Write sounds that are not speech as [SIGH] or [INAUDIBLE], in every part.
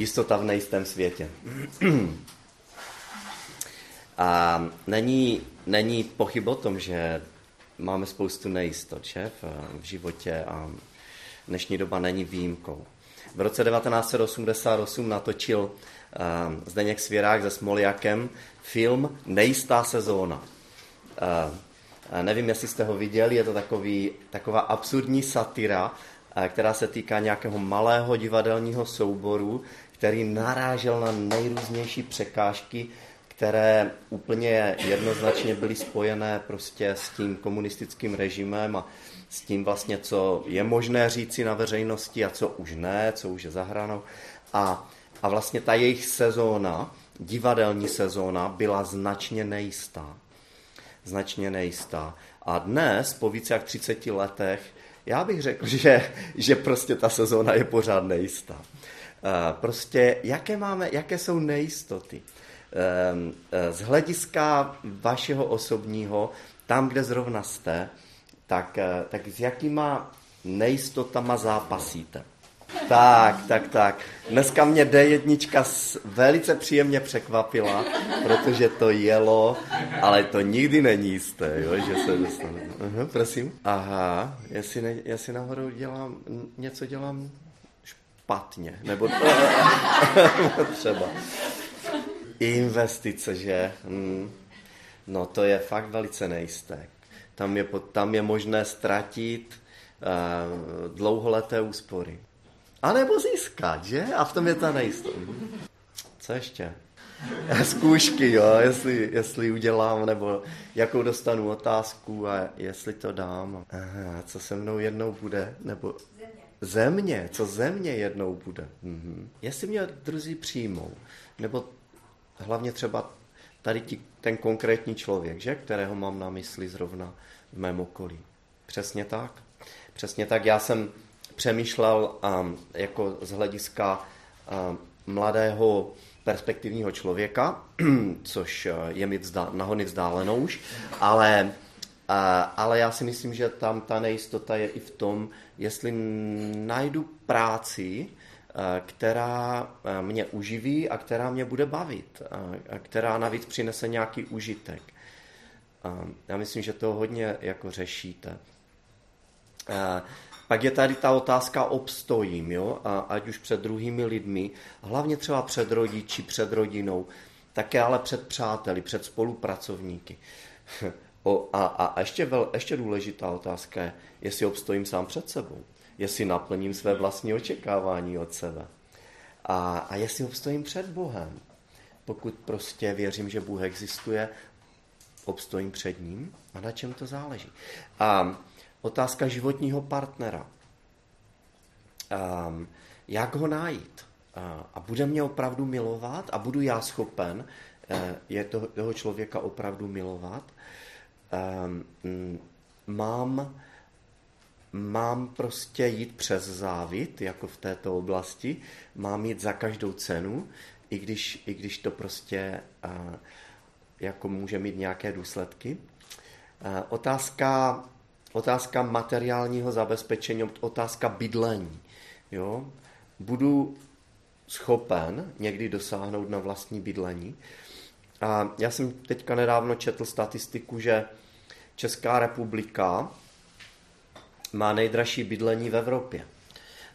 Jistota v nejistém světě. [CLEARS THROAT] A není, není pochyb o tom, že máme spoustu nejistot že, v, v životě a dnešní doba není výjimkou. V roce 1988 natočil uh, Zdeněk Svěrák se Smoljakem film Nejistá sezóna. Uh, nevím, jestli jste ho viděli, je to takový, taková absurdní satira, která se týká nějakého malého divadelního souboru, který narážel na nejrůznější překážky, které úplně jednoznačně byly spojené prostě s tím komunistickým režimem a s tím vlastně, co je možné říci na veřejnosti a co už ne, co už je zahranou. A, a vlastně ta jejich sezóna, divadelní sezóna, byla značně nejistá. Značně nejistá. A dnes, po více jak 30 letech, já bych řekl, že, že prostě ta sezóna je pořád nejistá. Prostě jaké, máme, jaké jsou nejistoty? Ehm, eh, z hlediska vašeho osobního, tam, kde zrovna jste, tak, eh, tak s jakýma nejistotama zápasíte? Tak, tak, tak. Dneska mě D1 velice příjemně překvapila, protože to jelo, ale to nikdy není jisté, jo, že se dostane. Uh, prosím. Aha, jestli, ne, jestli nahoru dělám, něco dělám špatně, nebo [LAUGHS] třeba. Investice, že? Hmm. No to je fakt velice nejisté. Tam je, tam je možné ztratit uh, dlouholeté úspory. A nebo získat, že? A v tom je ta nejistota. Co ještě? [LAUGHS] Zkoušky, jo, jestli, jestli udělám, nebo jakou dostanu otázku a jestli to dám. Aha, co se mnou jednou bude, nebo země, co země jednou bude. Mhm. Jestli mě druzí přijmou, nebo hlavně třeba tady ti, ten konkrétní člověk, že, kterého mám na mysli zrovna v mém okolí. Přesně tak. Přesně tak. Já jsem přemýšlel um, jako z hlediska um, mladého perspektivního člověka, [CLEARS THROAT] což je mi vzdá, nahony vzdálenou už, ale, uh, ale já si myslím, že tam ta nejistota je i v tom, jestli najdu práci, eh, která eh, mě uživí a která mě bude bavit, a která navíc přinese nějaký užitek. Já myslím, že to hodně jako řešíte. Eh, pak je tady ta otázka obstojím, jo? A ať už před druhými lidmi, hlavně třeba před rodiči, před rodinou, také ale před přáteli, před spolupracovníky. [LAUGHS] O, a, a ještě, vel, ještě důležitá otázka je, jestli obstojím sám před sebou, jestli naplním své vlastní očekávání od sebe a, a jestli obstojím před Bohem. Pokud prostě věřím, že Bůh existuje, obstojím před ním a na čem to záleží. A otázka životního partnera. Um, jak ho najít? A, a bude mě opravdu milovat? A budu já schopen eh, je toho, toho člověka opravdu milovat? Um, mám, mám prostě jít přes závit, jako v této oblasti, mám jít za každou cenu, i když, i když to prostě uh, jako může mít nějaké důsledky. Uh, otázka, otázka materiálního zabezpečení, otázka bydlení. Jo? Budu schopen někdy dosáhnout na vlastní bydlení. A já jsem teďka nedávno četl statistiku, že Česká republika má nejdražší bydlení v Evropě.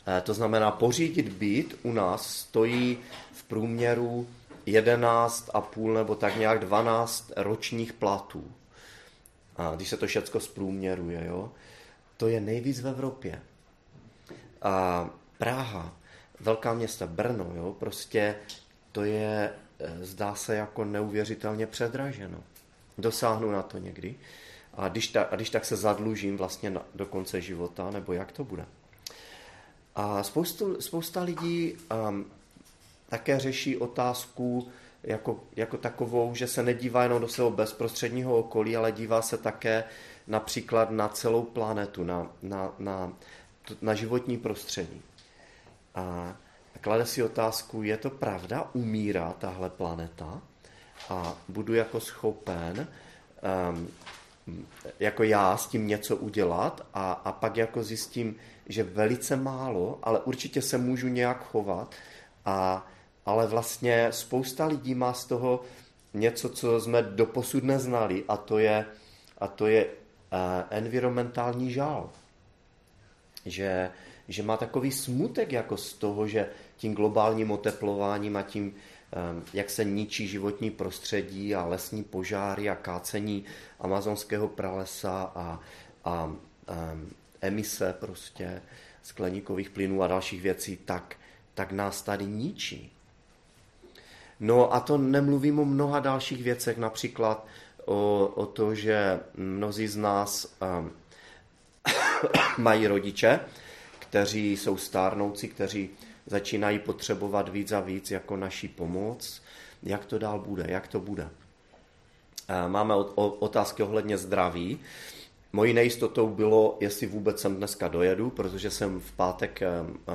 E, to znamená, pořídit byt u nás stojí v průměru 11,5 nebo tak nějak 12 ročních platů. A když se to všechno zprůměruje, jo, to je nejvíc v Evropě. A Praha, velká města, Brno, jo, prostě to je, e, zdá se jako neuvěřitelně předraženo. Dosáhnu na to někdy. A když, ta, a když tak se zadlužím vlastně na, do konce života, nebo jak to bude. A spoustu, spousta lidí um, také řeší otázku jako, jako takovou, že se nedívá jenom do svého bezprostředního okolí, ale dívá se také například na celou planetu, na, na, na, na životní prostředí. A klade si otázku, je to pravda, umírá tahle planeta a budu jako schopen um, jako já s tím něco udělat a, a pak jako zjistím, že velice málo, ale určitě se můžu nějak chovat A, ale vlastně spousta lidí má z toho něco, co jsme doposud neznali a to je, a to je uh, environmentální žál. Že, že má takový smutek jako z toho, že tím globálním oteplováním a tím, jak se ničí životní prostředí a lesní požáry a kácení amazonského pralesa a, a um, emise prostě skleníkových plynů a dalších věcí, tak, tak nás tady ničí. No a to nemluvím o mnoha dalších věcech, například o, o to, že mnozí z nás um, [COUGHS] mají rodiče, kteří jsou stárnoucí, kteří začínají potřebovat víc a víc jako naší pomoc. Jak to dál bude? Jak to bude? Máme otázky ohledně zdraví. Mojí nejistotou bylo, jestli vůbec sem dneska dojedu, protože jsem v pátek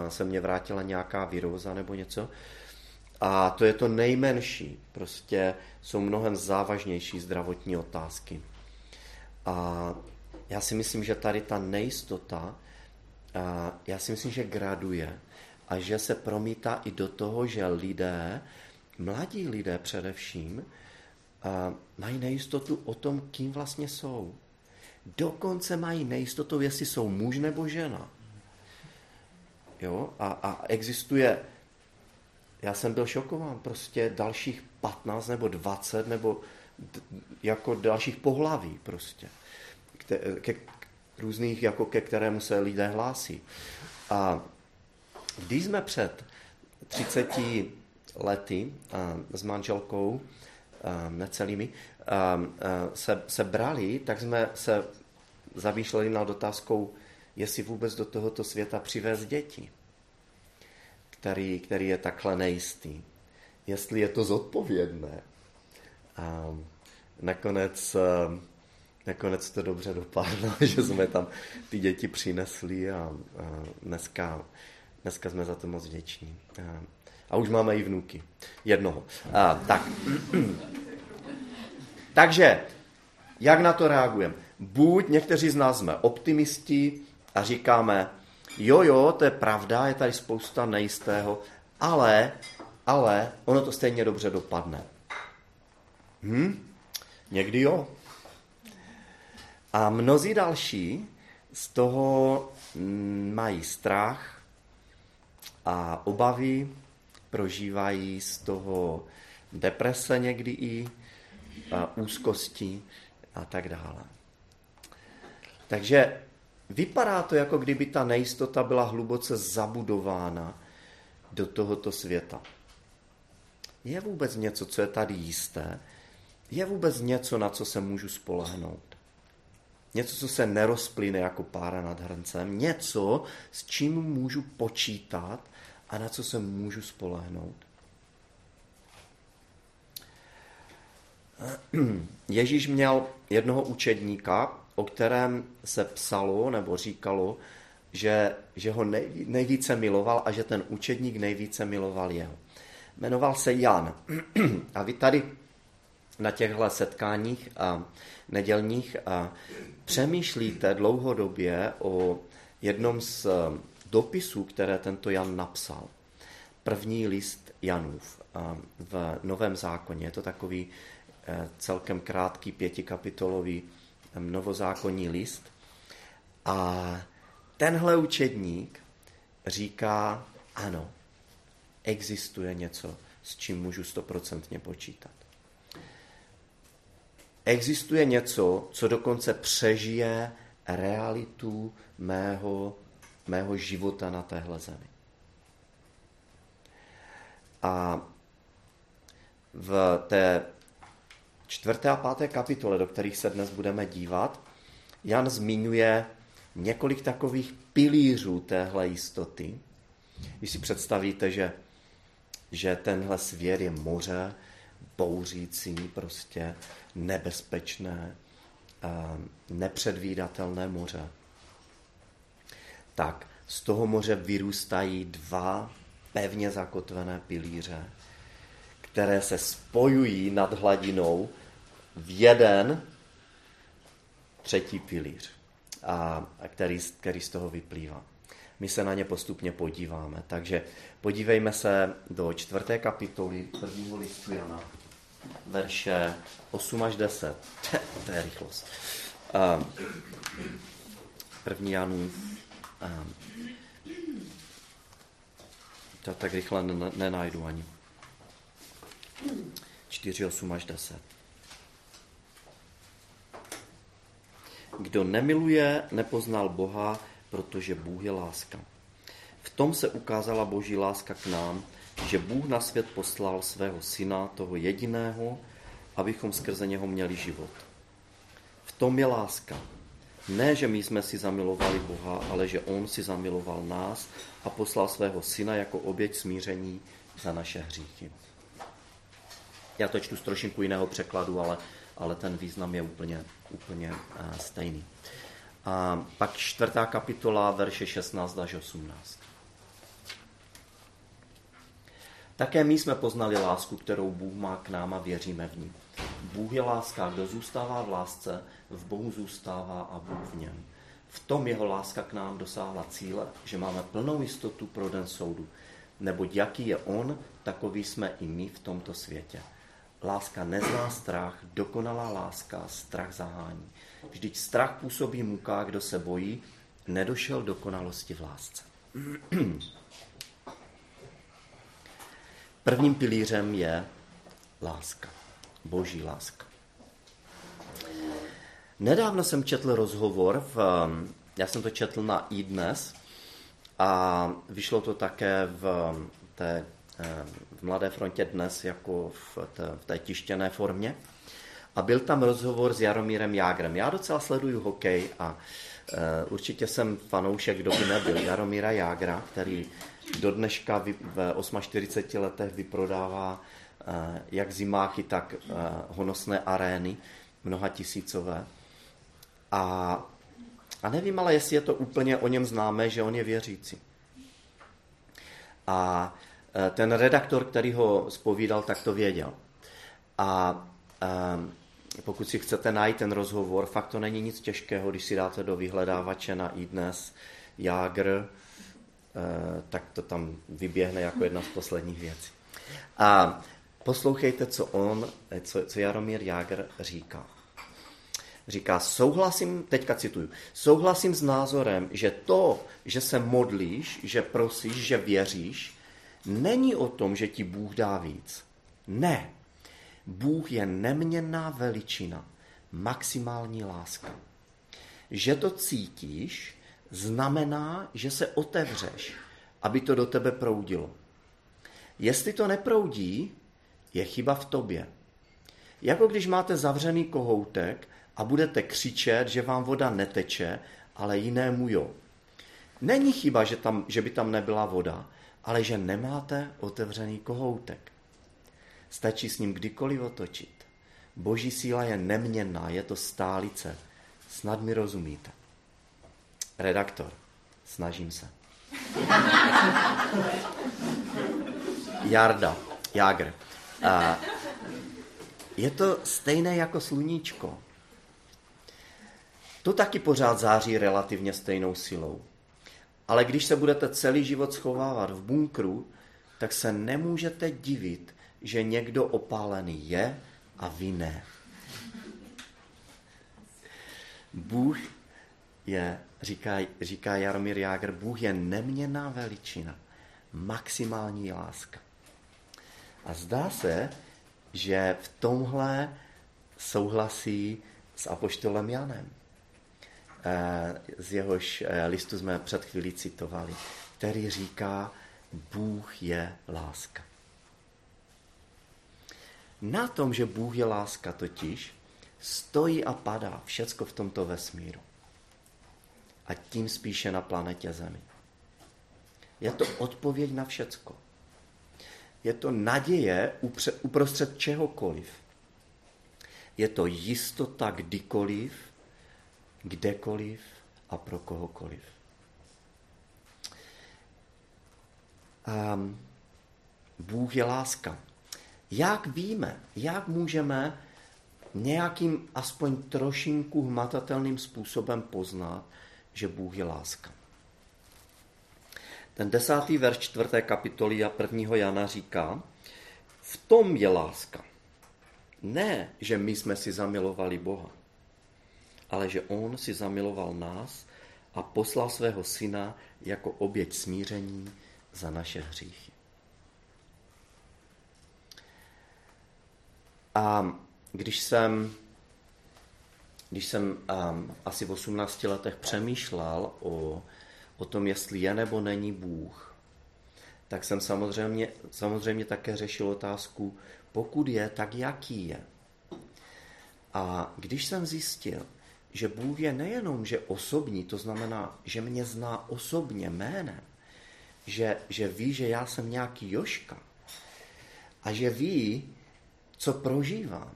se mě vrátila nějaká výroza nebo něco. A to je to nejmenší. Prostě jsou mnohem závažnější zdravotní otázky. A já si myslím, že tady ta nejistota, já si myslím, že graduje a že se promítá i do toho, že lidé, mladí lidé především, mají nejistotu o tom, kým vlastně jsou. Dokonce mají nejistotu, jestli jsou muž nebo žena. Jo? A, a existuje já jsem byl šokován, prostě dalších 15 nebo 20 nebo jako dalších pohlaví prostě, ke, ke, různých, jako ke kterému se lidé hlásí. A když jsme před 30 lety s manželkou necelými se, se brali, tak jsme se zavýšleli nad otázkou, jestli vůbec do tohoto světa přivést děti který, který je takhle nejistý. Jestli je to zodpovědné. A nakonec, nakonec to dobře dopadlo, [LAUGHS] že jsme tam ty děti přinesli a, a dneska, dneska jsme za to moc vděční. A, a už máme i vnuky. Jednoho. A, tak. [CLEARS THROAT] Takže, jak na to reagujeme? Buď někteří z nás jsme optimisti a říkáme, jo, jo, to je pravda, je tady spousta nejistého, ale, ale ono to stejně dobře dopadne. Hm? Někdy jo. A mnozí další z toho mají strach a obavy, prožívají z toho deprese někdy i, a úzkosti a tak dále. Takže Vypadá to, jako kdyby ta nejistota byla hluboce zabudována do tohoto světa. Je vůbec něco, co je tady jisté? Je vůbec něco, na co se můžu spolehnout? Něco, co se nerozplyne jako pára nad hrncem? Něco, s čím můžu počítat a na co se můžu spolehnout? [CLEARS THROAT] Ježíš měl jednoho učedníka, o kterém se psalo nebo říkalo, že, že ho nejvíce miloval a že ten učedník nejvíce miloval jeho. Jmenoval se Jan. [CLEARS THROAT] A vy tady na těchto setkáních a nedělních a přemýšlíte dlouhodobě o jednom z dopisů, které tento Jan napsal. První list Janův v Novém zákoně. Je to takový eh, celkem krátký pětikapitolový novozákonní list. A tenhle učedník říká, ano, existuje něco, s čím můžu stoprocentně počítat. Existuje něco, co dokonce přežije realitu mého, mého života na téhle zemi. A v té čtvrté a páté kapitole, do kterých se dnes budeme dívat, Jan zmiňuje několik takových pilířů téhle jistoty. Když si představíte, že, že tenhle svět je moře, bouřící, prostě nebezpečné, nepředvídatelné moře, tak z toho moře vyrůstají dva pevně zakotvené pilíře, které se spojují nad hladinou v jeden třetí pilíř, a, který, který z toho vyplývá. my se na ně postupně podíváme. Takže podívejme se do čtvrté kapitoly prvního listu Jana, verše 8 až 10. [LAUGHS] to je rychlost. Um, první Janu. Um, to tak rychle nenajdu ani. 4, 8 až 10. Kdo nemiluje, nepoznal Boha, protože Bůh je láska. V tom se ukázala boží láska k nám, že Bůh na svět poslal svého syna, toho jediného, abychom skrze něho měli život. V tom je láska. Ne, že my jsme si zamilovali Boha, ale že On si zamiloval nás a poslal svého syna jako oběť smíření za naše hříchy. Já to čtu z trošinku jiného překladu, ale, ale ten význam je úplně, úplně uh, stejný. A pak čtvrtá kapitola, verše 16 až 18. Také my jsme poznali lásku, kterou Bůh má k nám a věříme v ní. Bůh je láska, kdo zůstává v lásce, v Bohu zůstává a Bůh v něm. V tom jeho láska k nám dosáhla cíle, že máme plnou jistotu pro den soudu. Neboť jaký je on, takový jsme i my v tomto světě. Láska nezná strach, dokonalá láska strach zahání. Vždyť strach působí muka, kdo se bojí, nedošel dokonalosti v lásce. [CLEARS THROAT] Prvním pilířem je láska, boží láska. Nedávno jsem četl rozhovor, v, já jsem to četl na i dnes a vyšlo to také v té v Mladé frontě dnes jako v té, v té tištěné formě. A byl tam rozhovor s Jaromírem Jágrem. Já docela sleduju hokej a uh, určitě jsem fanoušek, kdo by nebyl, Jaromíra Jágra, který do dneška v 48 letech vyprodává uh, jak zimáky, tak uh, honosné arény, mnoha tisícové. A, a nevím ale, jestli je to úplně o něm známé, že on je věřící. A ten redaktor, který ho spovídal, tak to věděl. A ehm, pokud si chcete najít ten rozhovor, fakt to není nic těžkého, když si dáte do vyhledávače na iDnes Jágr, eh, tak to tam vyběhne jako jedna z posledních věcí. A poslouchejte, co on, eh, co, co Jaromír Jágr říká. Říká, souhlasím, teďka cituju, souhlasím s názorem, že to, že se modlíš, že prosíš, že věříš, není o tom, že ti Bůh dá víc. Ne. Bůh je neměnná veličina, maximální láska. Že to cítíš, znamená, že se otevřeš, aby to do tebe proudilo. Jestli to neproudí, je chyba v tobě. Jako když máte zavřený kohoutek a budete křičet, že vám voda neteče, ale jinému jo. Není chyba, že, tam, že by tam nebyla voda, ale že nemáte otevřený kohoutek. Stačí s ním kdykoliv otočit. Boží síla je neměnná, je to stálice. Snad mi rozumíte. Redaktor, snažím se. [LAUGHS] Jarda, Jágr. Je to stejné jako sluníčko. To taky pořád září relativně stejnou silou. Ale když se budete celý život schovávat v bunkru, tak se nemůžete divit, že někdo opálený je a vy ne. Bůh je, říká, říká Jaromír Jágr, Bůh je neměná veličina, maximální láska. A zdá se, že v tomhle souhlasí s apoštolem Janem. Eh, z jehož eh, listu jsme před chvílí citovali, který říká, Bůh je láska. Na tom, že Bůh je láska totiž, stojí a padá všecko v tomto vesmíru. A tím spíše na planetě Zemi. Je to odpověď na všecko. Je to naděje uprostřed čehokoliv. Je to jistota kdykoliv, kdekoliv a pro kohokoliv. Um, Bůh je láska. Jak víme, jak můžeme nějakým aspoň trošinku hmatatelným způsobem poznat, že Bůh je láska? Ten desátý verš čtvrté kapitoly a prvního Jana říká, v tom je láska. Ne, že my jsme si zamilovali Boha, ale že On si zamiloval nás a poslal svého syna jako oběť smíření za naše hříchy. A když jsem, když jsem um, asi v 18 letech přemýšlel o, o tom, jestli je nebo není Bůh, tak jsem samozřejmě, samozřejmě také řešil otázku, pokud je, tak jaký je. A když jsem zjistil, že Bůh je nejenom, že osobní, to znamená, že mě zná osobně jménem, že, že ví, že já jsem nějaký Joška a že ví, co prožívám.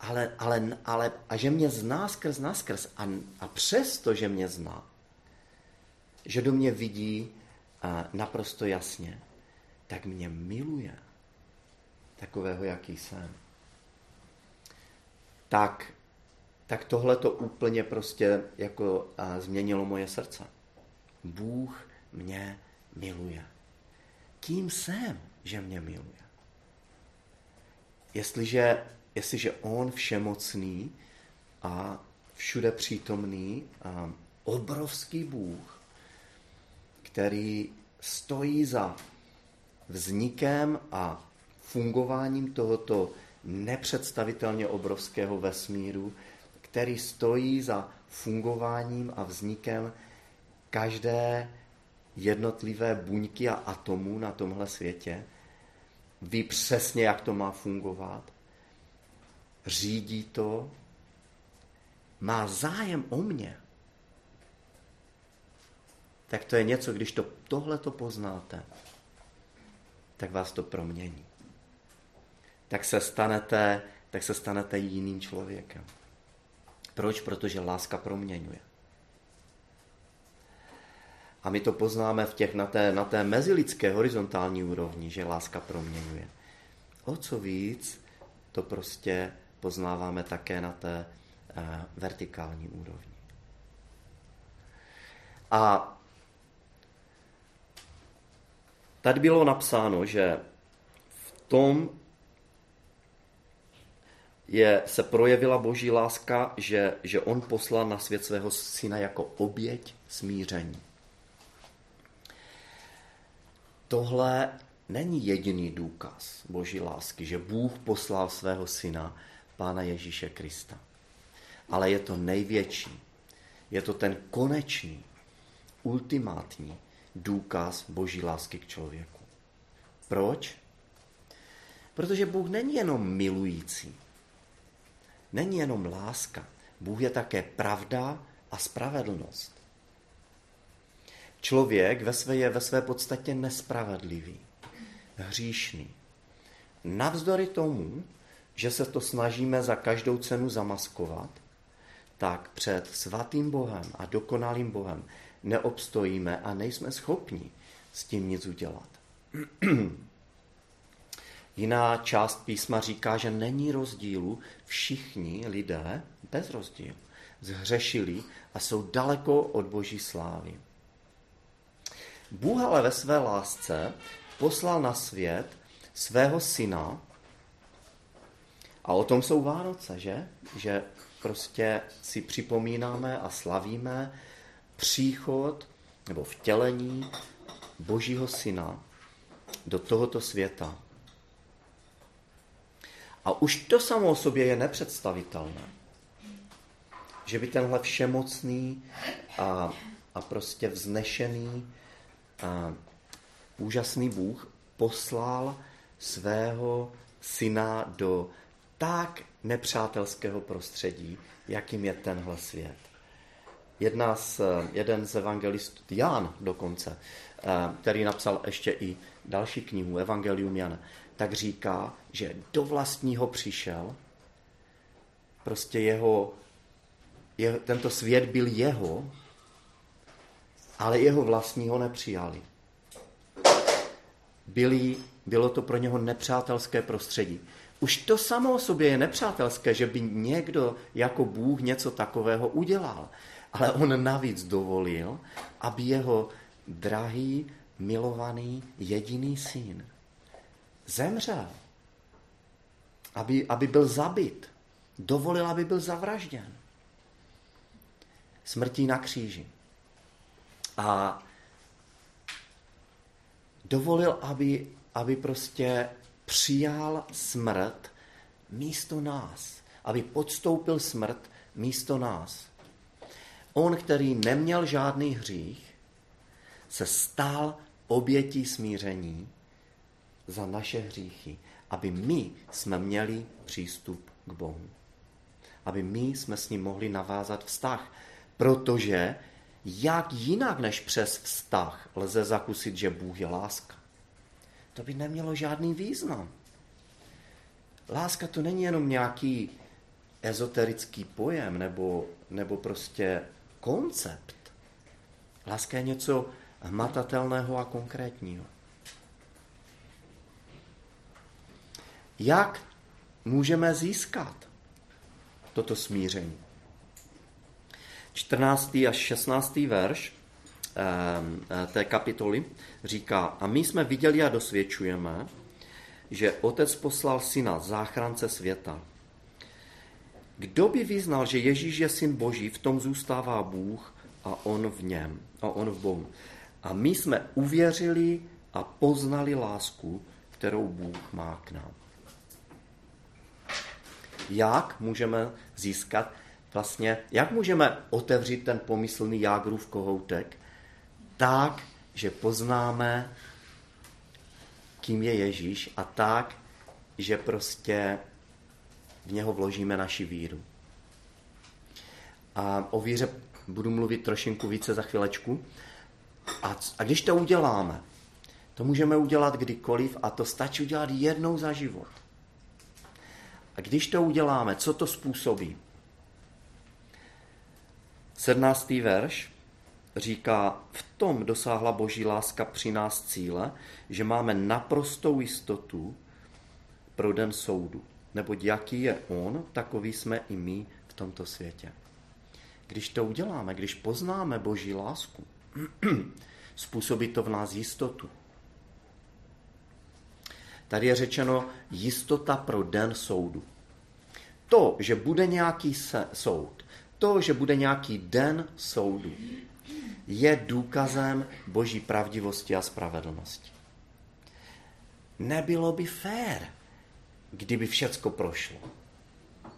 Ale, ale, ale, a že mě zná skrz naskrz a, a přesto, že mě zná, že do mě vidí a naprosto jasně, tak mě miluje takového, jaký jsem. Tak, tak tohle to úplně prostě jako a, změnilo moje srdce. Bůh mě miluje. Kým jsem, že mě miluje? Jestliže, jestliže on všemocný a všude přítomný a obrovský Bůh, který stojí za vznikem a fungováním tohoto nepředstavitelně obrovského vesmíru, který stojí za fungováním a vznikem každé jednotlivé buňky a atomů na tomhle světě, ví přesně, jak to má fungovat, řídí to, má zájem o mě, tak to je něco, když to, tohle to poznáte, tak vás to promění. Tak se stanete, tak se stanete jiným člověkem. Proč? Protože láska proměňuje. A my to poznáme v těch, na, té, na té mezilidské horizontální úrovni, že láska proměňuje. O co víc, to prostě poznáváme také na té uh, vertikální úrovni. A tady bylo napsáno, že v tom je, se projevila boží láska, že, že on poslal na svět svého syna jako oběť smíření tohle není jediný důkaz boží lásky, že Bůh poslal svého syna, Pána Ježíše Krista. Ale je to největší, je to ten konečný, ultimátní důkaz boží lásky k člověku. Proč? Protože Bůh není jenom milující, není jenom láska. Bůh je také pravda a spravedlnost. Člověk ve své je ve své podstatě nespravedlivý, hříšný. Navzdory tomu, že se to snažíme za každou cenu zamaskovat, tak před svatým Bohem a dokonalým Bohem neobstojíme a nejsme schopni s tím nic udělat. [CLEARS THROAT] Jiná část písma říká, že není rozdílu, všichni lidé bez rozdílu zhřešili a jsou daleko od boží slávy. Bůh ale ve své lásce poslal na svět svého syna a o tom jsou Vánoce, že? Že prostě si připomínáme a slavíme příchod nebo vtělení Božího syna do tohoto světa. A už to samo o sobě je nepředstavitelné. Že by tenhle všemocný a, a prostě vznešený úžasný Bůh poslal svého syna do tak nepřátelského prostředí, jakým je tenhle svět. Jedna z, jeden z evangelistů, Jan dokonce, eh, který napsal ještě i další knihu, Evangelium Jana, tak říká, že do vlastního přišel, prostě jeho, je, tento svět byl jeho, ale jeho vlastního nepřijali. Byli, bylo to pro něho nepřátelské prostředí. Už to samo o sobě je nepřátelské, že by někdo jako Bůh něco takového udělal. Ale on navíc dovolil, aby jeho drahý, milovaný, jediný syn zemřel, aby, aby byl zabit, dovolil, aby byl zavražděn. Smrtí na kříži. A dovolil, aby, aby prostě přijal smrt místo nás. Aby podstoupil smrt místo nás. On, který neměl žádný hřích, se stal obětí smíření za naše hříchy, aby my jsme měli přístup k Bohu. Aby my jsme s ním mohli navázat vztah. Protože jak jinak než přes vztah lze zakusit, že Bůh je láska? To by nemělo žádný význam. Láska to není jenom nějaký ezoterický pojem nebo, nebo prostě koncept. Láska je něco hmatatelného a konkrétního. Jak můžeme získat toto smíření? 14. až 16. verš ehm, eh, té kapitoly říká, a my jsme viděli a dosvědčujeme, že Otec poslal syna, záchrance světa. Kdo by vyznal, že Ježíš je syn Boží, v tom zůstává Bůh a on v něm, a on v Bohu. A my jsme uvěřili a poznali lásku, kterou Bůh má k nám. Jak můžeme získat vlastně, jak můžeme otevřít ten pomyslný jágrův kohoutek tak, že poznáme, kým je Ježíš a tak, že prostě v něho vložíme naši víru. A o víře budu mluvit trošinku více za chvilečku. A, a když to uděláme, to můžeme udělat kdykoliv a to stačí udělat jednou za život. A když to uděláme, co to způsobí? 17. verš říká, v tom dosáhla boží láska při nás cíle, že máme naprostou jistotu pro den soudu. Neboť jaký je on, takový jsme i my v tomto světě. Když to uděláme, když poznáme boží lásku, [CLEARS THROAT] způsobí to v nás jistotu. Tady je řečeno jistota pro den soudu. To, že bude nějaký soud, to, že bude nějaký den soudu, je důkazem boží pravdivosti a spravedlnosti. Nebylo by fér, kdyby všecko prošlo.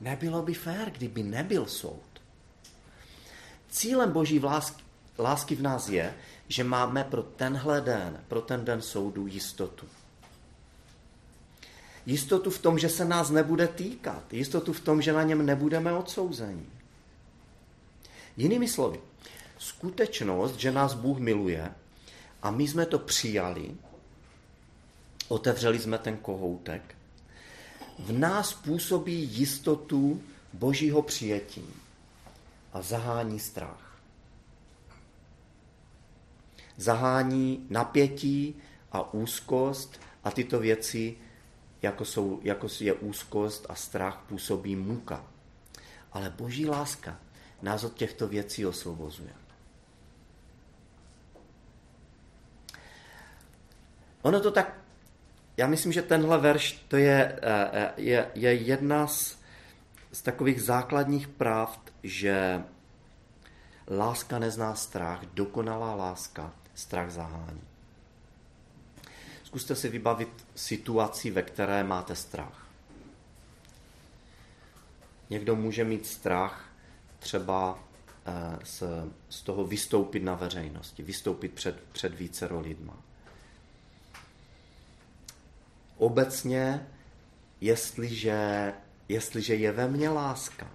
Nebylo by fér, kdyby nebyl soud. Cílem boží lásky, lásky v nás je, že máme pro tenhle den, pro ten den soudu jistotu. Jistotu v tom, že se nás nebude týkat. Jistotu v tom, že na něm nebudeme odsouzení. Jinými slovy, skutečnost, že nás Bůh miluje a my jsme to přijali, otevřeli jsme ten kohoutek, v nás působí jistotu božího přijetí a zahání strach. Zahání napětí a úzkost a tyto věci, jako, jsou, jako je úzkost a strach, působí muka. Ale boží láska nás od těchto věcí osvobozuje. Ono to tak, já myslím, že tenhle verš to je, eh, eh, je, je jedna z, z takových základních pravd, že láska nezná strach, dokonalá láska strach zahání. Zkuste si vybavit situaci, ve které máte strach. Někdo může mít strach třeba eh, z, z toho vystoupit na veřejnosti, vystoupit před, před vícero lidma. Obecně, jestliže, jestliže je ve mně láska,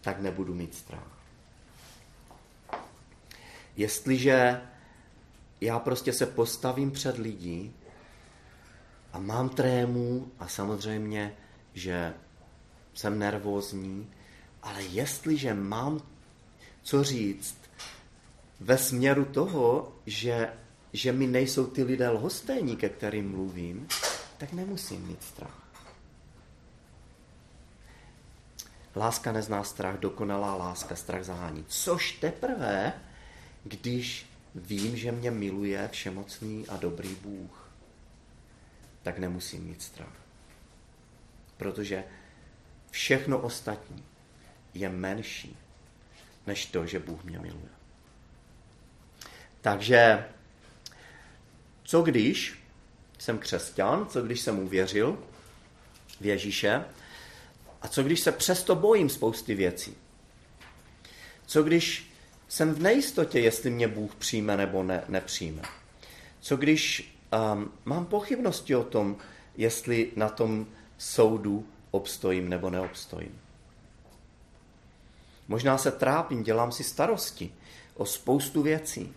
tak nebudu mít strach. Jestliže já prostě se postavím před lidi a mám trému a samozřejmě, že jsem nervózní, ale jestliže mám co říct ve směru toho, že, že mi nejsou ty lidé lhostejní, ke kterým mluvím, tak nemusím mít strach. Láska nezná strach, dokonalá láska strach zahání. Což teprve když vím, že mě miluje všemocný a dobrý Bůh, tak nemusím mít strach. Protože všechno ostatní je menší než to, že Bůh mě miluje. Takže co když jsem křesťan, co když jsem uvěřil v Ježíše a co když se přesto bojím spousty věcí? Co když jsem v nejistotě, jestli mě Bůh přijme nebo ne, nepřijme? Co když um, mám pochybnosti o tom, jestli na tom soudu obstojím nebo neobstojím? Možná se trápím, dělám si starosti o spoustu věcí.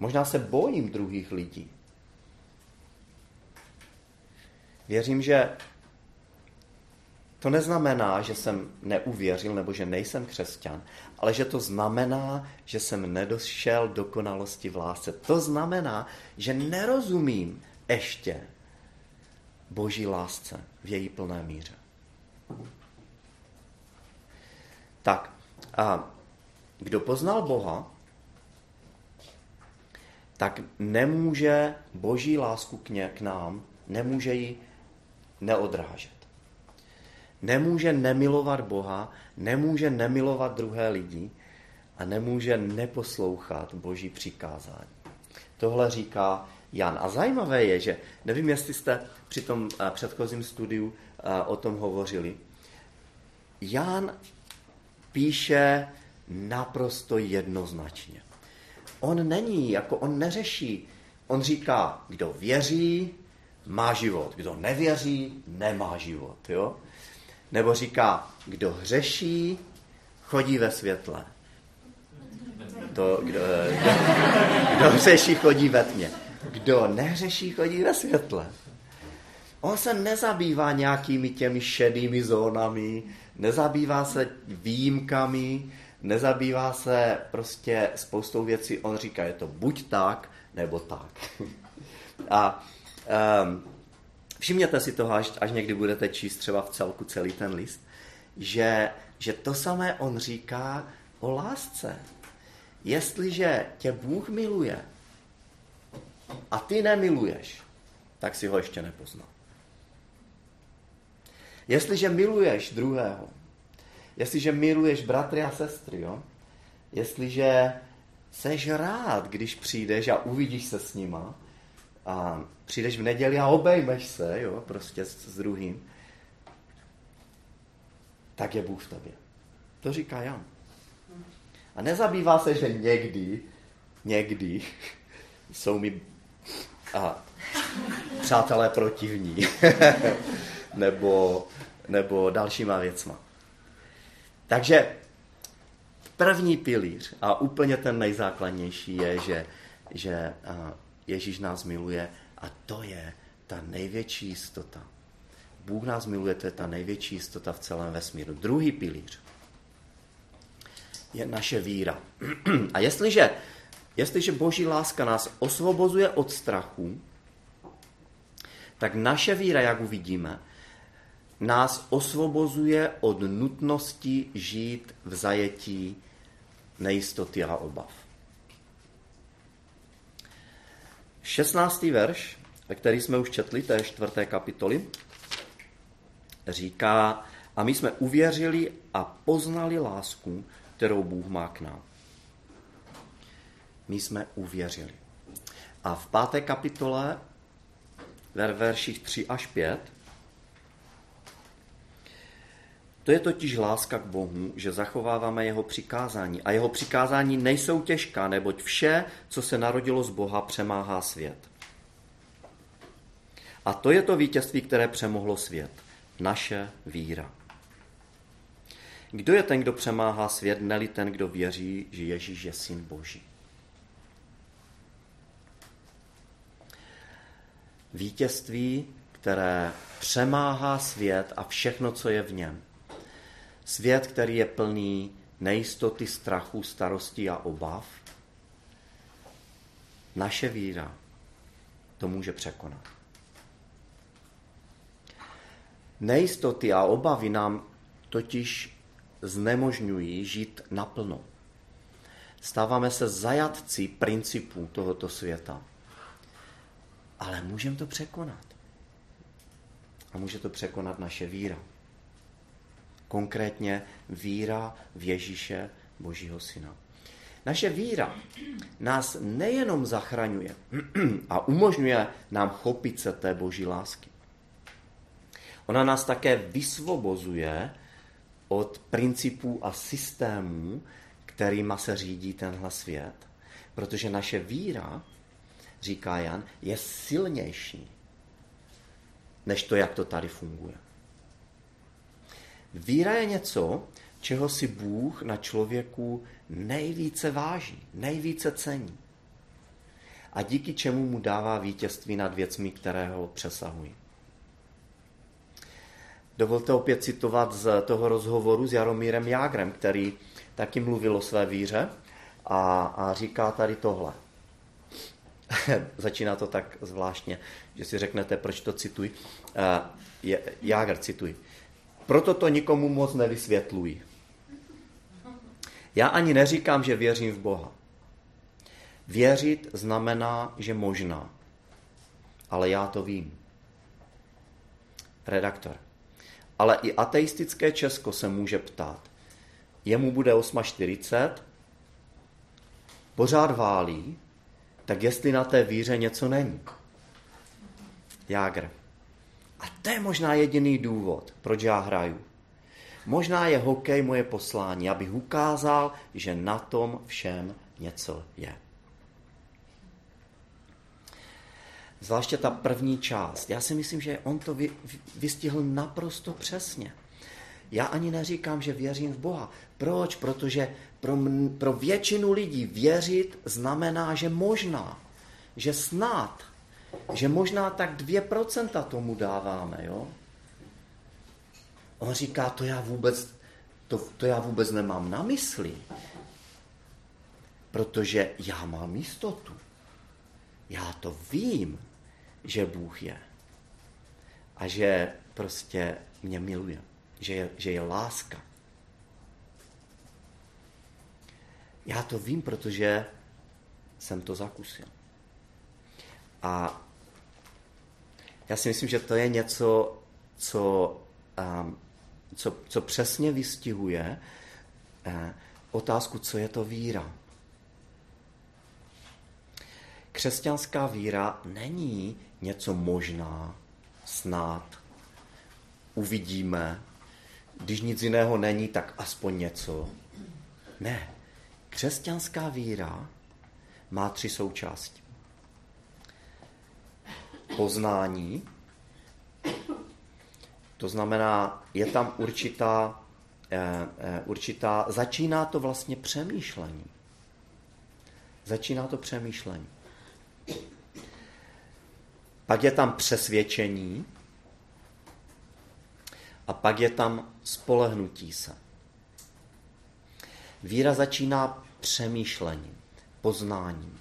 Možná se bojím druhých lidí. Věřím, že to neznamená, že jsem neuvěřil nebo že nejsem křesťan, ale že to znamená, že jsem nedošel dokonalosti v lásce. To znamená, že nerozumím ještě boží lásce v její plné míře. Tak, a kdo poznal Boha, tak nemůže boží lásku k, ně, k nám, nemůže ji neodrážet. Nemůže nemilovat Boha, nemůže nemilovat druhé lidi a nemůže neposlouchat boží přikázání. Tohle říká Jan. A zajímavé je, že nevím, jestli jste při tom eh, předchozím studiu eh, o tom hovořili. Jan píše naprosto jednoznačně. On není, jako on neřeší. On říká, kdo věří, má život. Kdo nevěří, nemá život. Jo? Nebo říká, kdo hřeší, chodí ve světle. To, kdo, kdo, kdo hřeší, chodí ve tmě. Kdo nehřeší, chodí ve světle. On se nezabývá nějakými těmi šedými zónami, nezabývá se výjimkami, nezabývá se prostě spoustou věcí. On říká, je to buď tak, nebo tak. [LAUGHS] A um, všimněte si toho, až, až někdy budete číst třeba v celku celý ten list, že, že to samé on říká o lásce. Jestliže tě Bůh miluje a ty nemiluješ, tak si ho ještě nepoznal. Jestliže miluješ druhého, jestliže miluješ bratry a sestry, jo? jestliže seš rád, když přijdeš a uvidíš se s nima, a přijdeš v neděli a obejmeš se, jo, prostě s, s druhým, tak je Bůh v tobě. To říká Jan. A nezabývá se, že někdy, někdy [LAUGHS] jsou mi a, přátelé protivní. [LAUGHS] nebo, nebo dalšíma věcma. Takže první pilíř a úplně ten nejzákladnější je, že, že Ježíš nás miluje a to je ta největší jistota. Bůh nás miluje, to je ta největší jistota v celém vesmíru. Druhý pilíř je naše víra. [CLEARS THROAT] A jestliže, jestliže boží láska nás osvobozuje od strachu, tak naše víra, jak uvidíme, nás osvobozuje od nutnosti žít v zajetí nejistoty a obav. 16. verš, který jsme už četli, té čtvrté kapitoly, říká, a my jsme uvěřili a poznali lásku, kterou Bůh má k nám. My jsme uvěřili. A v páté kapitole, ve verších 3 až 5, to je totiž láska k Bohu, že zachováváme jeho přikázání. A jeho přikázání nejsou těžká, neboť vše, co se narodilo z Boha, přemáhá svět. A to je to vítězství, které přemohlo svět. Naše víra. Kdo je ten, kdo přemáhá svět, neli ten, kdo věří, že Ježíš je syn Boží? Vítězství, které přemáhá svět a všechno, co je v něm. Svět, který je plný nejistoty, strachu, starostí a obav, naše víra to může překonat. Nejistoty a obavy nám totiž znemožňují žít naplno. Stáváme se zajatci principů tohoto světa. Ale můžeme to překonat. A může to překonat naše víra. Konkrétně víra v Ježíše, Božího Syna. Naše víra nás nejenom zachraňuje a umožňuje nám chopit se té Boží lásky. Ona nás také vysvobozuje od principů a systémů, kterýma se řídí tenhle svět. Protože naše víra, říká Jan, je silnější než to, jak to tady funguje. Víra je něco, čeho si Bůh na člověku nejvíce váží, nejvíce cení. A díky čemu mu dává vítězství nad věcmi, které ho přesahují. Dovolte opět citovat z toho rozhovoru s Jaromírem Jágrem, který taky mluvil o své víře a, a říká tady tohle. [LAUGHS] Začíná to tak zvláštně, že si řeknete, proč to cituji. Uh, Jágr, cituji. Proto to nikomu moc nevysvětluji. Já ani neříkám, že věřím v Boha. Věřit znamená, že možná. Ale já to vím. Redaktor. Ale i ateistické Česko se může ptát. Jemu bude 8,40, pořád válí, tak jestli na té víře něco není. Jágr. A to je možná jediný důvod, proč já hraju. Možná je hokej moje poslání, abych ukázal, že na tom všem něco je. Zvláště ta první část. Já si myslím, že on to vy, vystihl naprosto přesně. Já ani neříkám, že věřím v Boha. Proč? Protože pro, pro většinu lidí věřit znamená, že možná, že snad, že možná tak 2% tomu dáváme, jo? On říká, to já vůbec, to, to já vůbec nemám na mysli. Protože já mám jistotu. Já to vím, že Bůh je. A že prostě mě miluje. Že je, že je láska. Já to vím, protože jsem to zakusil. A já si myslím, že to je něco, co um, co, co přesně vystihuje eh, otázku, co je to víra. Křesťanská víra není něco možná, snad, uvidíme, když nic jiného není, tak aspoň něco. Ne. Křesťanská víra má tři součásti. Poznání, to znamená, je tam určitá, eh, eh, určitá, začíná to vlastně přemýšlení. Začíná to přemýšlení. Pak je tam přesvědčení a pak je tam spolehnutí se. Víra začíná přemýšlením, poznáním.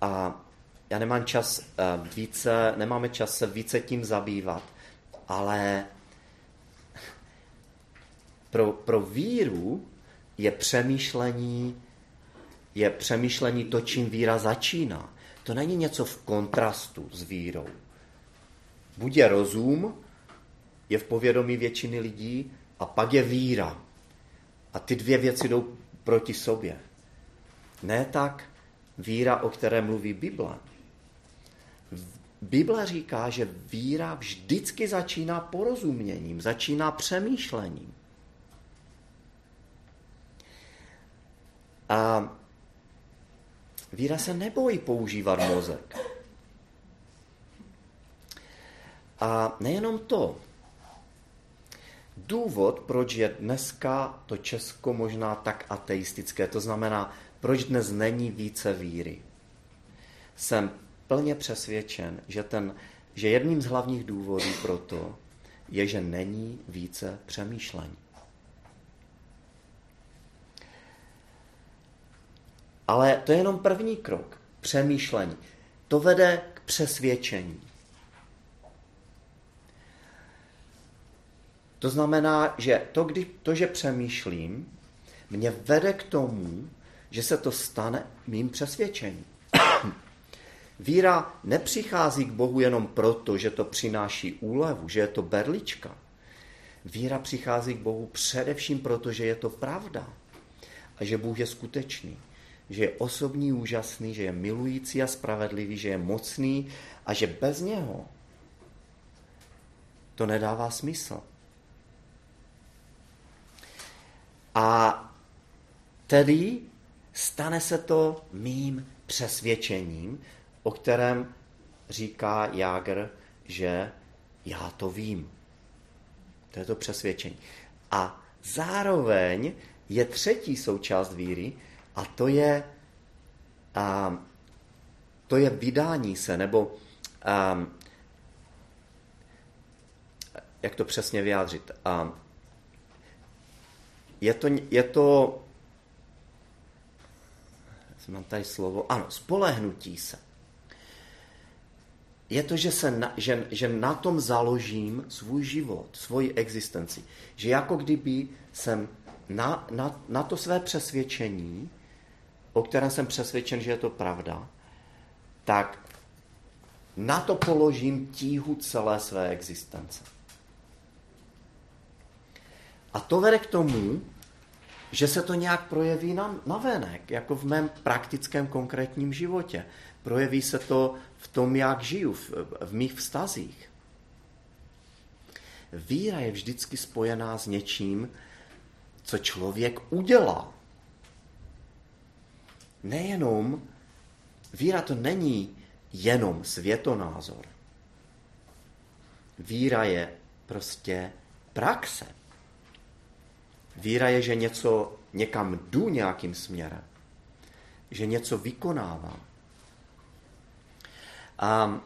A já nemám čas eh, více, nemáme čas se více tím zabývat, ale pro, pro víru je přemýšlení, je přemýšlení to, čím víra začíná. To není něco v kontrastu s vírou. Buď je rozum, je v povědomí většiny lidí, a pak je víra. A ty dvě věci jdou proti sobě. Ne tak víra, o které mluví Bible. Bible říká, že víra vždycky začíná porozuměním, začíná přemýšlením. A víra se nebojí používat mozek. A nejenom to. Důvod, proč je dneska to Česko možná tak ateistické, to znamená, proč dnes není více víry. Jsem plně přesvědčen, že, ten, že jedním z hlavních důvodů pro to je, že není více přemýšlení. Ale to je jenom první krok. Přemýšlení. To vede k přesvědčení. To znamená, že to, kdy, to, že přemýšlím, mě vede k tomu, že se to stane mým přesvědčením. [CLEARS THROAT] Víra nepřichází k Bohu jenom proto, že to přináší úlevu, že je to berlička. Víra přichází k Bohu především proto, že je to pravda a že Bůh je skutečný, že je osobní, úžasný, že je milující a spravedlivý, že je mocný a že bez něho to nedává smysl. A tedy stane se to mým přesvědčením, o kterém říká Jágr, že já to vím. To je to přesvědčení. A zároveň je třetí součást víry a to je, a, to je vydání se, nebo a, jak to přesně vyjádřit. A, je to, je to mám tady slovo, ano, spolehnutí se. Je to, že, se na, že, že na tom založím svůj život, svoji existenci. Že jako kdyby jsem na, na, na to své přesvědčení, o kterém jsem přesvědčen, že je to pravda, tak na to položím tíhu celé své existence. A to vede k tomu, že se to nějak projeví na, na venek, jako v mém praktickém konkrétním životě. Projeví se to v tom, jak žiju, v, v mých vztazích. Víra je vždycky spojená s něčím, co člověk udělá. Nejenom, víra to není jenom světonázor. Víra je prostě praxe. Víra je, že něco někam jdu nějakým směrem, že něco vykonávám. A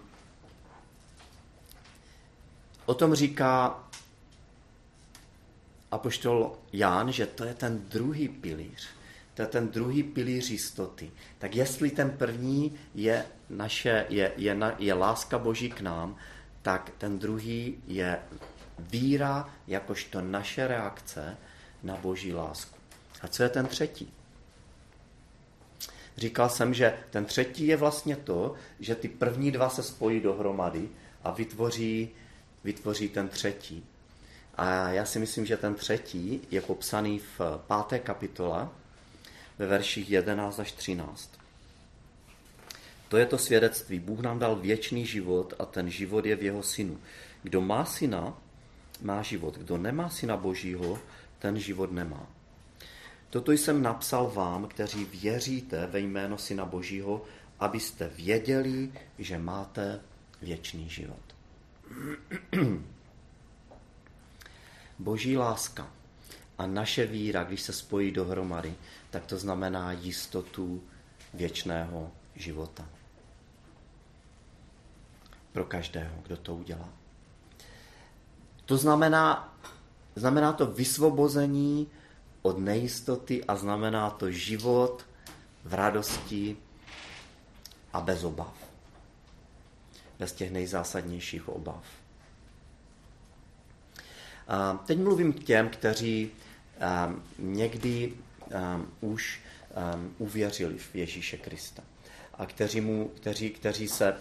o tom říká apoštol Ján, že to je ten druhý pilíř. To je ten druhý pilíř jistoty. Tak jestli ten první je, naše, je, je, na, je láska Boží k nám, tak ten druhý je víra jakožto naše reakce na boží lásku. A co je ten třetí? Říkal jsem, že ten třetí je vlastně to, že ty první dva se spojí dohromady a vytvoří, vytvoří ten třetí. A já si myslím, že ten třetí je popsaný v páté kapitole ve verších 11 až 13. To je to svědectví. Bůh nám dal věčný život a ten život je v jeho synu. Kdo má syna, má život. Kdo nemá syna božího, ten život nemá. Toto jsem napsal vám, kteří věříte ve jméno Syna Božího, abyste věděli, že máte věčný život. [CLEARS THROAT] Boží láska a naše víra, když se spojí dohromady, tak to znamená jistotu věčného života. Pro každého, kdo to udělá. To znamená Znamená to vysvobození od nejistoty a znamená to život v radosti a bez obav. Bez těch nejzásadnějších obav. A teď mluvím k těm, kteří někdy už uvěřili v Ježíše Krista a kteří, mu, kteří, kteří se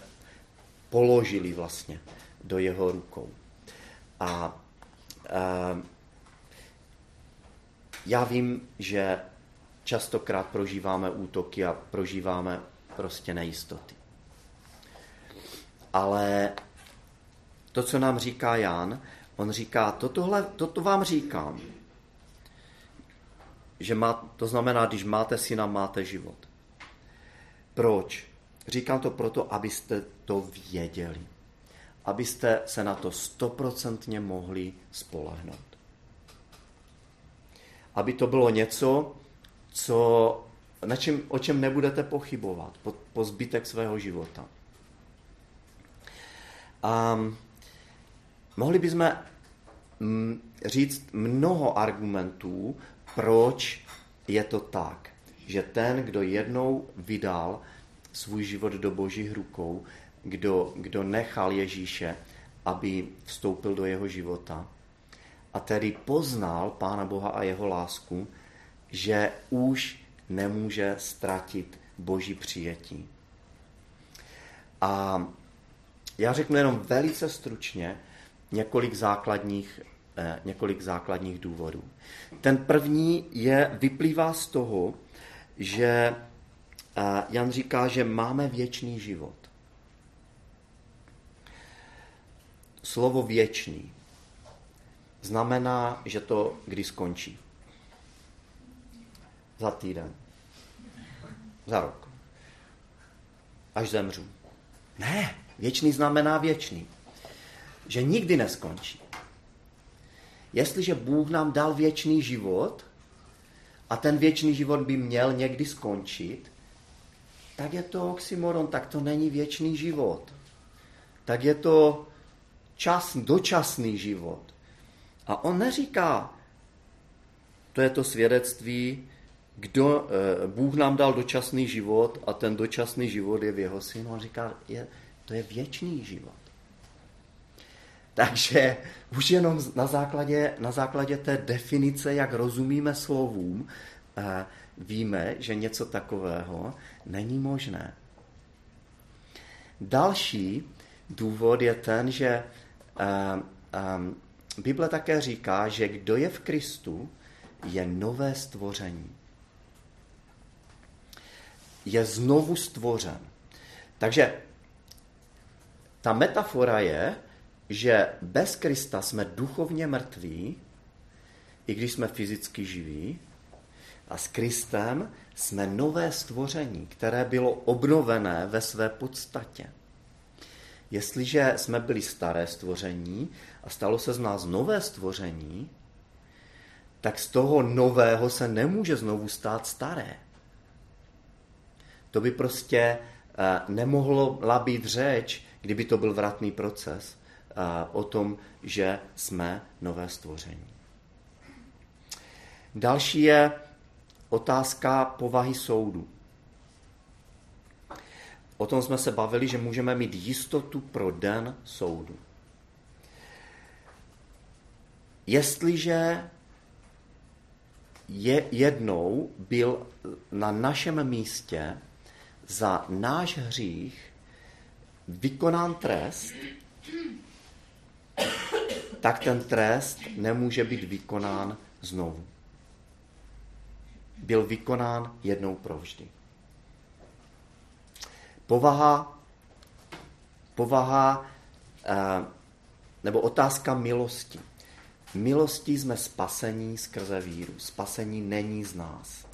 položili vlastně do jeho rukou. A já vím, že častokrát prožíváme útoky a prožíváme prostě nejistoty. Ale to, co nám říká Jan, on říká, tohle, toto vám říkám, že má, to znamená, když máte syna, máte život. Proč? Říkám to proto, abyste to věděli abyste se na to stoprocentně mohli spolehnout. Aby to bylo něco, co, na čem, o čem nebudete pochybovat po, po zbytek svého života. A mohli bychom mm, říct mnoho argumentů, proč je to tak, že ten, kdo jednou vydal svůj život do božích rukou, kdo, kdo nechal Ježíše, aby vstoupil do jeho života a tedy poznal Pána Boha a jeho lásku, že už nemůže ztratit boží přijetí. A já řeknu jenom velice stručně několik základních, eh, několik základních důvodů. Ten první je, vyplývá z toho, že Jan říká, že máme věčný život. Slovo věčný znamená, že to kdy skončí. Za týden. Za rok. Až zemřu. Ne, věčný znamená věčný. Že nikdy neskončí. Jestliže Bůh nám dal věčný život a ten věčný život by měl někdy skončit, tak je to oxymoron, tak to není věčný život. Tak je to čas, dočasný život. A on neříká, to je to svědectví, kdo, eh, Bůh nám dal dočasný život a ten dočasný život je v jeho synu. On říká, je, to je věčný život. Takže už jenom na základě, na základě té definice, jak rozumíme slovům, eh, víme, že něco takového není možné. Další důvod je ten, že eh, Bible také říká, že kdo je v Kristu, je nové stvoření. Je znovu stvořen. Takže ta metafora je, že bez Krista jsme duchovně mrtví, i když jsme fyzicky živí, a s Kristem jsme nové stvoření, které bylo obnovené ve své podstatě. Jestliže jsme byli staré stvoření a stalo se z nás nové stvoření, tak z toho nového se nemůže znovu stát staré. To by prostě eh, nemohla být řeč, kdyby to byl vratný proces eh, o tom, že jsme nové stvoření. Další je otázka povahy soudu. O tom jsme se bavili, že můžeme mít jistotu pro den soudu. Jestliže je jednou byl na našem místě za náš hřích vykonán trest, tak ten trest nemůže být vykonán znovu. Byl vykonán jednou provždy. Povaha, povaha eh, nebo otázka milosti. Milostí jsme spasení skrze víru. Spasení není z nás.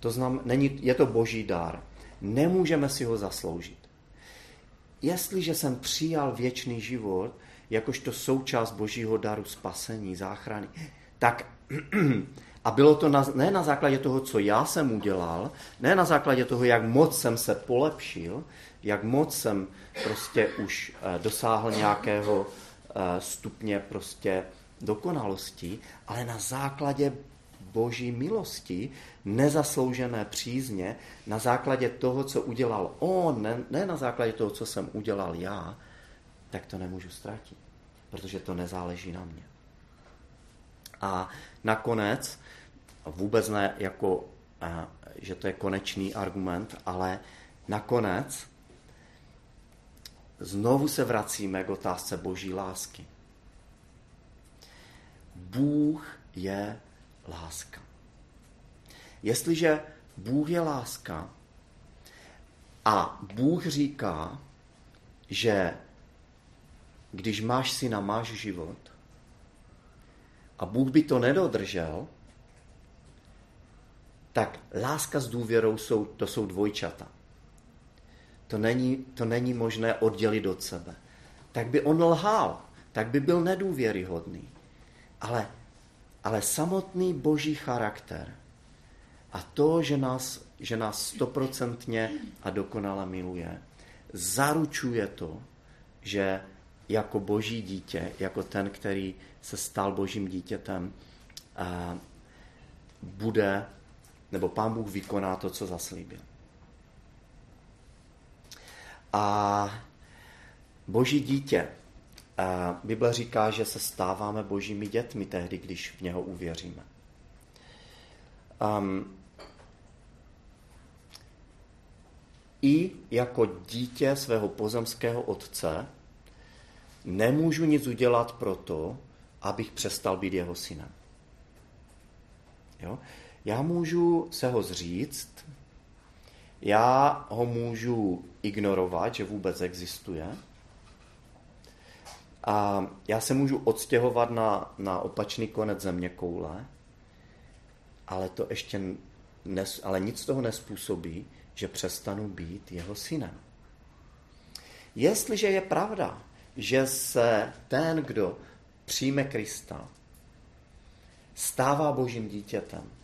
To znamená, není, je to boží dar. Nemůžeme si ho zasloužit. Jestliže jsem přijal věčný život, jakožto součást božího daru spasení, záchrany, tak a bylo to na, ne na základě toho, co já jsem udělal, ne na základě toho, jak moc jsem se polepšil, jak moc jsem prostě už eh, dosáhl nějakého Eh, stupně prostě dokonalosti, ale na základě boží milosti, nezasloužené přízně, na základě toho, co udělal on, ne, ne na základě toho, co jsem udělal já, tak to nemůžu ztratit, protože to nezáleží na mě. A nakonec, vůbec ne jako, eh, že to je konečný argument, ale nakonec znovu se vracíme k otázce boží lásky. Bůh je láska. Jestliže Bůh je láska a Bůh říká, že když máš syna, máš život, a Bůh by to nedodržel, tak láska s důvěrou jsou, to jsou dvojčata. To není, to není možné oddělit od sebe. Tak by on lhal, tak by byl nedůvěryhodný. Ale, ale samotný boží charakter a to, že nás, že nás stoprocentně a dokonale miluje, zaručuje to, že jako boží dítě, jako ten, který se stal božím dítětem, bude, nebo pán Bůh vykoná to, co zaslíbil. A boží dítě. Bible říká, že se stáváme božími dětmi tehdy, když v něho uvěříme. um, i jako dítě svého pozemského otce nemůžu nic udělat pro to, abych přestal být jeho synem. Jo? Já můžu se ho zříct, já ho můžu ignorovat, že vůbec existuje, a já se můžu odstěhovat na, na opačný konec země koule, ale to ještě nes, ale nic toho nespůsobí, že přestanu být jeho synem. Jestliže je pravda, že se ten, kdo přijme Krista, stává božím dítětem,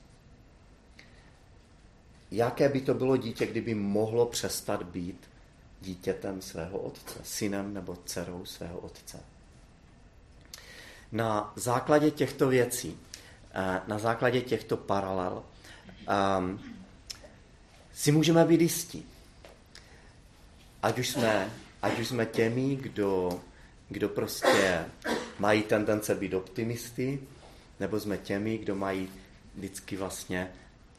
jaké by to bylo dítě, kdyby mohlo přestat být dítětem svého otce, synem nebo dcerou svého otce. Na základě těchto věcí, eh, na základě těchto paralel, um, si můžeme být jistí. Ať už jsme, ať už jsme těmi, kdo, kdo prostě mají tendence být optimisty, nebo jsme těmi, kdo mají vždycky vlastně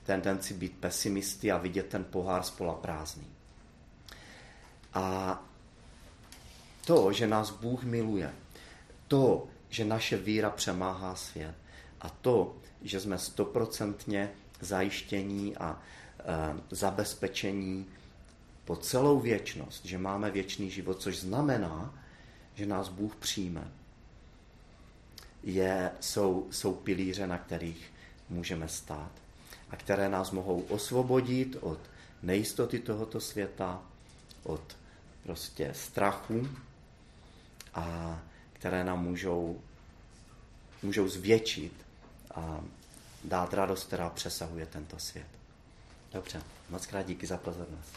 tendenci být pesimisty a vidět ten pohár spola prázdný. A to, že nás Bůh miluje, to, že naše víra přemáhá svět a to, že jsme stoprocentně zajištění a e, zabezpečení po celou věčnost, že máme věčný život, což znamená, že nás Bůh přijme, je, jsou, jsou pilíře, na kterých můžeme stát a které nás mohou osvobodit od nejistoty tohoto světa, od prostě strachu a které nám můžou, můžou zvětšit a dát radost, která přesahuje tento svět. Dobře, moc krát díky za pozornost.